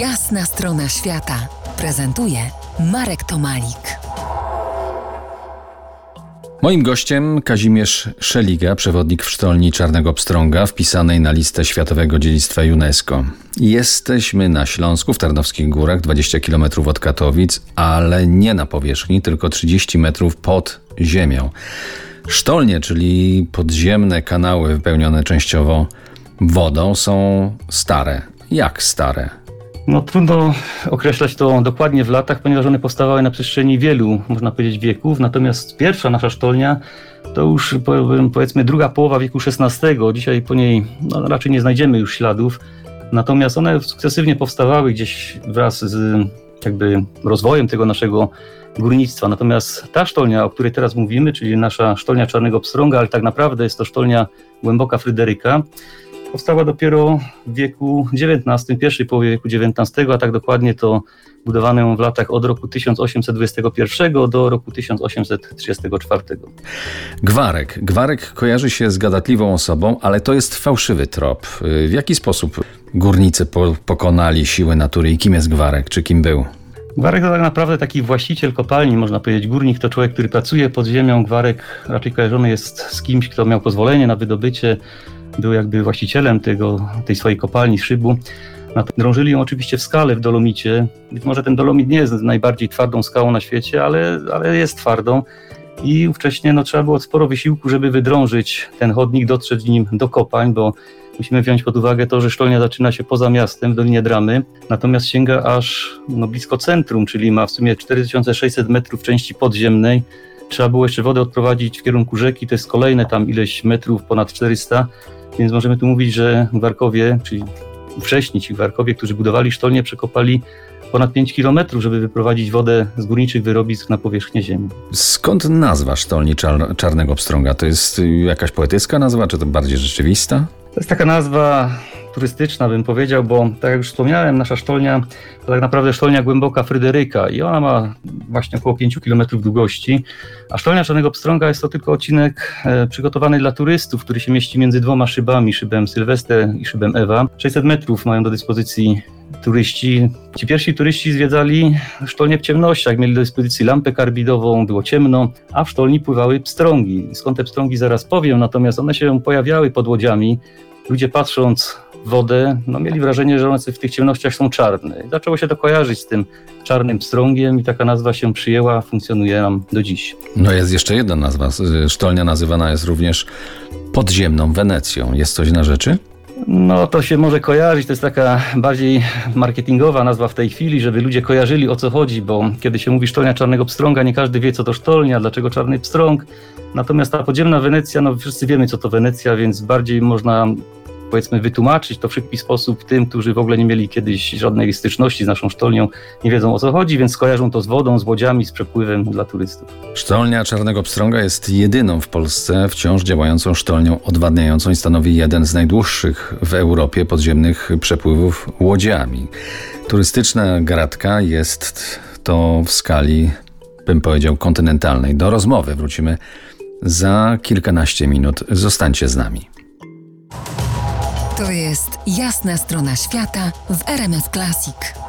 Jasna strona świata prezentuje Marek Tomalik. Moim gościem Kazimierz Szeliga, przewodnik w sztolni Czarnego Pstrąga, wpisanej na listę Światowego Dziedzictwa UNESCO. Jesteśmy na Śląsku, w Tarnowskich Górach, 20 km od Katowic, ale nie na powierzchni, tylko 30 metrów pod ziemią. Sztolnie, czyli podziemne kanały wypełnione częściowo wodą, są stare. Jak stare? No trudno określać to dokładnie w latach, ponieważ one powstawały na przestrzeni wielu, można powiedzieć, wieków. Natomiast pierwsza nasza sztolnia to już powiedzmy druga połowa wieku XVI. Dzisiaj po niej no, raczej nie znajdziemy już śladów. Natomiast one sukcesywnie powstawały gdzieś wraz z jakby rozwojem tego naszego górnictwa. Natomiast ta sztolnia, o której teraz mówimy, czyli nasza sztolnia Czarnego Pstrąga, ale tak naprawdę jest to sztolnia Głęboka Fryderyka, powstała dopiero w wieku XIX, pierwszej połowie wieku XIX, a tak dokładnie to budowano ją w latach od roku 1821 do roku 1834. Gwarek. Gwarek kojarzy się z gadatliwą osobą, ale to jest fałszywy trop. W jaki sposób górnicy po pokonali siły natury i kim jest Gwarek, czy kim był? Gwarek to tak naprawdę taki właściciel kopalni, można powiedzieć. Górnik to człowiek, który pracuje pod ziemią. Gwarek raczej kojarzony jest z kimś, kto miał pozwolenie na wydobycie był jakby właścicielem tego, tej swojej kopalni, szybu. Drążyli ją oczywiście w skale w dolomicie. Być może ten dolomit nie jest najbardziej twardą skałą na świecie, ale, ale jest twardą. I ówcześnie no, trzeba było sporo wysiłku, żeby wydrążyć ten chodnik, dotrzeć nim do kopań, bo musimy wziąć pod uwagę to, że sztolnia zaczyna się poza miastem, w Dolinie Dramy, natomiast sięga aż no, blisko centrum, czyli ma w sumie 4600 metrów części podziemnej. Trzeba było jeszcze wodę odprowadzić w kierunku rzeki, to jest kolejne tam ileś metrów, ponad 400 więc możemy tu mówić, że Warkowie, czyli wcześniej ci Warkowie, którzy budowali sztolnie, przekopali ponad 5 kilometrów, żeby wyprowadzić wodę z górniczych wyrobisk na powierzchnię ziemi. Skąd nazwa sztolni czar Czarnego Pstrąga? To jest jakaś poetycka nazwa, czy to bardziej rzeczywista? To jest taka nazwa turystyczna, bym powiedział, bo tak jak już wspomniałem, nasza sztolnia to tak naprawdę sztolnia głęboka Fryderyka i ona ma właśnie około 5 km długości, a sztolnia Czarnego Pstrąga jest to tylko odcinek e, przygotowany dla turystów, który się mieści między dwoma szybami, szybem Sylwester i szybem Ewa. 600 metrów mają do dyspozycji turyści. Ci pierwsi turyści zwiedzali sztolnię w ciemnościach, mieli do dyspozycji lampę karbidową, było ciemno, a w sztolni pływały pstrągi. Skąd te pstrągi zaraz powiem, natomiast one się pojawiały pod łodziami. Ludzie patrząc wodę, no mieli wrażenie, że one w tych ciemnościach są czarne. I zaczęło się to kojarzyć z tym czarnym pstrągiem i taka nazwa się przyjęła, funkcjonuje nam do dziś. No jest jeszcze jedna nazwa. Sztolnia nazywana jest również podziemną Wenecją. Jest coś na rzeczy? No to się może kojarzyć, to jest taka bardziej marketingowa nazwa w tej chwili, żeby ludzie kojarzyli o co chodzi, bo kiedy się mówi sztolnia czarnego pstrąga, nie każdy wie co to sztolnia, dlaczego czarny pstrąg. Natomiast ta podziemna Wenecja, no wszyscy wiemy co to Wenecja, więc bardziej można powiedzmy wytłumaczyć to w szybki sposób tym, którzy w ogóle nie mieli kiedyś żadnej styczności z naszą sztolnią, nie wiedzą o co chodzi, więc skojarzą to z wodą, z łodziami, z przepływem dla turystów. Sztolnia Czarnego Pstrąga jest jedyną w Polsce wciąż działającą sztolnią odwadniającą i stanowi jeden z najdłuższych w Europie podziemnych przepływów łodziami. Turystyczna gratka jest to w skali, bym powiedział, kontynentalnej. Do rozmowy wrócimy za kilkanaście minut. Zostańcie z nami. To jest jasna strona świata w RMS Classic.